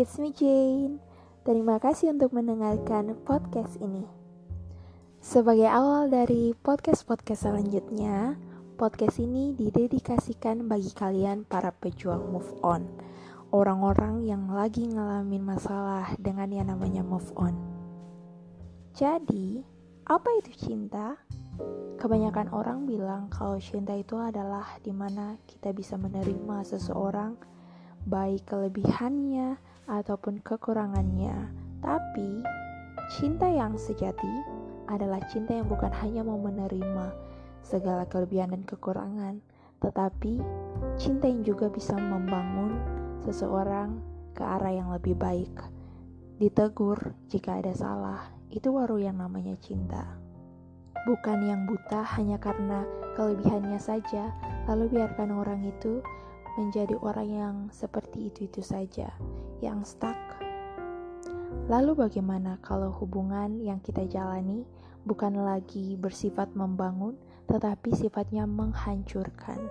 it's me Jane. Terima kasih untuk mendengarkan podcast ini. Sebagai awal dari podcast-podcast selanjutnya, podcast ini didedikasikan bagi kalian para pejuang move on. Orang-orang yang lagi ngalamin masalah dengan yang namanya move on. Jadi, apa itu cinta? Kebanyakan orang bilang kalau cinta itu adalah di mana kita bisa menerima seseorang baik kelebihannya ataupun kekurangannya. Tapi, cinta yang sejati adalah cinta yang bukan hanya mau menerima segala kelebihan dan kekurangan, tetapi cinta yang juga bisa membangun seseorang ke arah yang lebih baik. Ditegur jika ada salah, itu baru yang namanya cinta bukan yang buta hanya karena kelebihannya saja, lalu biarkan orang itu menjadi orang yang seperti itu-itu saja, yang stuck. Lalu bagaimana kalau hubungan yang kita jalani bukan lagi bersifat membangun, tetapi sifatnya menghancurkan?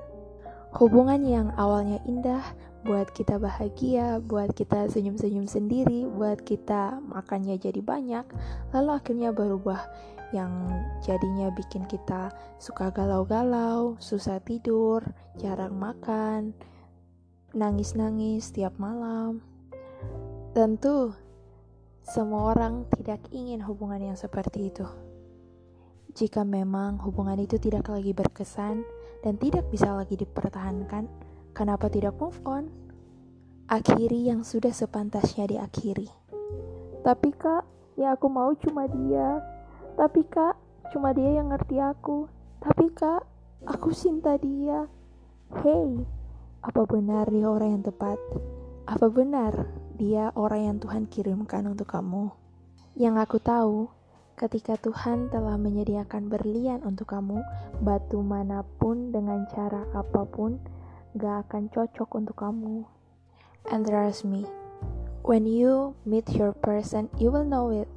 Hubungan yang awalnya indah buat kita bahagia, buat kita senyum-senyum sendiri, buat kita makannya jadi banyak, lalu akhirnya berubah yang jadinya bikin kita suka galau-galau, susah tidur, jarang makan, nangis-nangis tiap malam. Tentu, semua orang tidak ingin hubungan yang seperti itu. Jika memang hubungan itu tidak lagi berkesan dan tidak bisa lagi dipertahankan, kenapa tidak move on? Akhiri yang sudah sepantasnya diakhiri. Tapi kak, ya aku mau cuma dia, tapi kak, cuma dia yang ngerti aku. Tapi kak, aku cinta dia. Hey, apa benar dia orang yang tepat? Apa benar dia orang yang Tuhan kirimkan untuk kamu? Yang aku tahu, ketika Tuhan telah menyediakan berlian untuk kamu, batu mana pun dengan cara apa pun gak akan cocok untuk kamu. And trust me, when you meet your person, you will know it.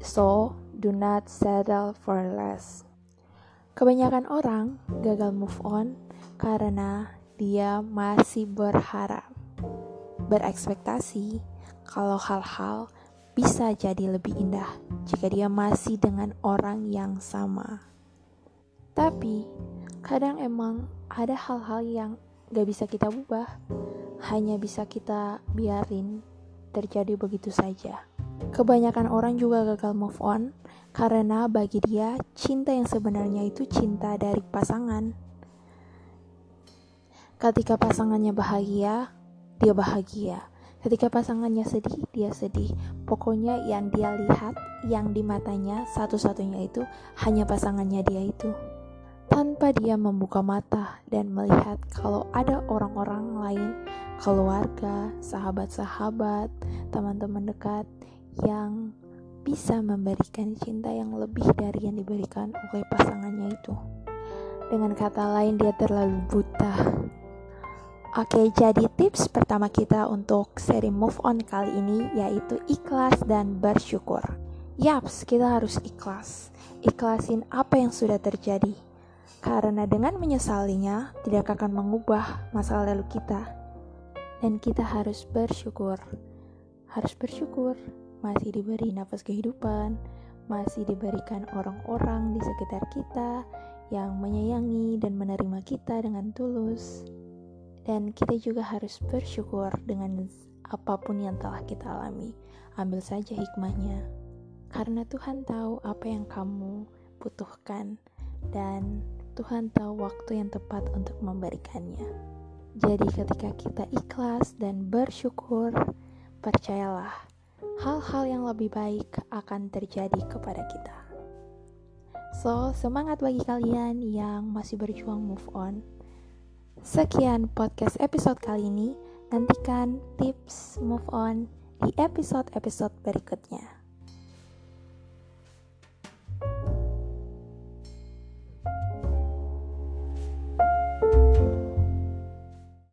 So, do not settle for less. Kebanyakan orang gagal move on karena dia masih berharap, berekspektasi kalau hal-hal bisa jadi lebih indah jika dia masih dengan orang yang sama. Tapi, kadang emang ada hal-hal yang gak bisa kita ubah, hanya bisa kita biarin terjadi begitu saja. Kebanyakan orang juga gagal move on karena bagi dia cinta yang sebenarnya itu cinta dari pasangan. Ketika pasangannya bahagia, dia bahagia. Ketika pasangannya sedih, dia sedih. Pokoknya yang dia lihat, yang di matanya satu-satunya itu hanya pasangannya dia itu. Tanpa dia membuka mata dan melihat kalau ada orang-orang lain, keluarga, sahabat-sahabat, teman-teman dekat yang bisa memberikan cinta yang lebih dari yang diberikan oleh pasangannya itu. Dengan kata lain, dia terlalu buta. Oke, jadi tips pertama kita untuk seri move on kali ini yaitu ikhlas dan bersyukur. Yaps, kita harus ikhlas. Ikhlasin apa yang sudah terjadi. Karena dengan menyesalinya tidak akan mengubah masa lalu kita. Dan kita harus bersyukur. Harus bersyukur masih diberi nafas kehidupan, masih diberikan orang-orang di sekitar kita yang menyayangi dan menerima kita dengan tulus. Dan kita juga harus bersyukur dengan apa pun yang telah kita alami. Ambil saja hikmahnya. Karena Tuhan tahu apa yang kamu butuhkan dan Tuhan tahu waktu yang tepat untuk memberikannya. Jadi ketika kita ikhlas dan bersyukur, percayalah hal-hal yang lebih baik akan terjadi kepada kita. So, semangat bagi kalian yang masih berjuang move on. Sekian podcast episode kali ini. Nantikan tips move on di episode-episode berikutnya.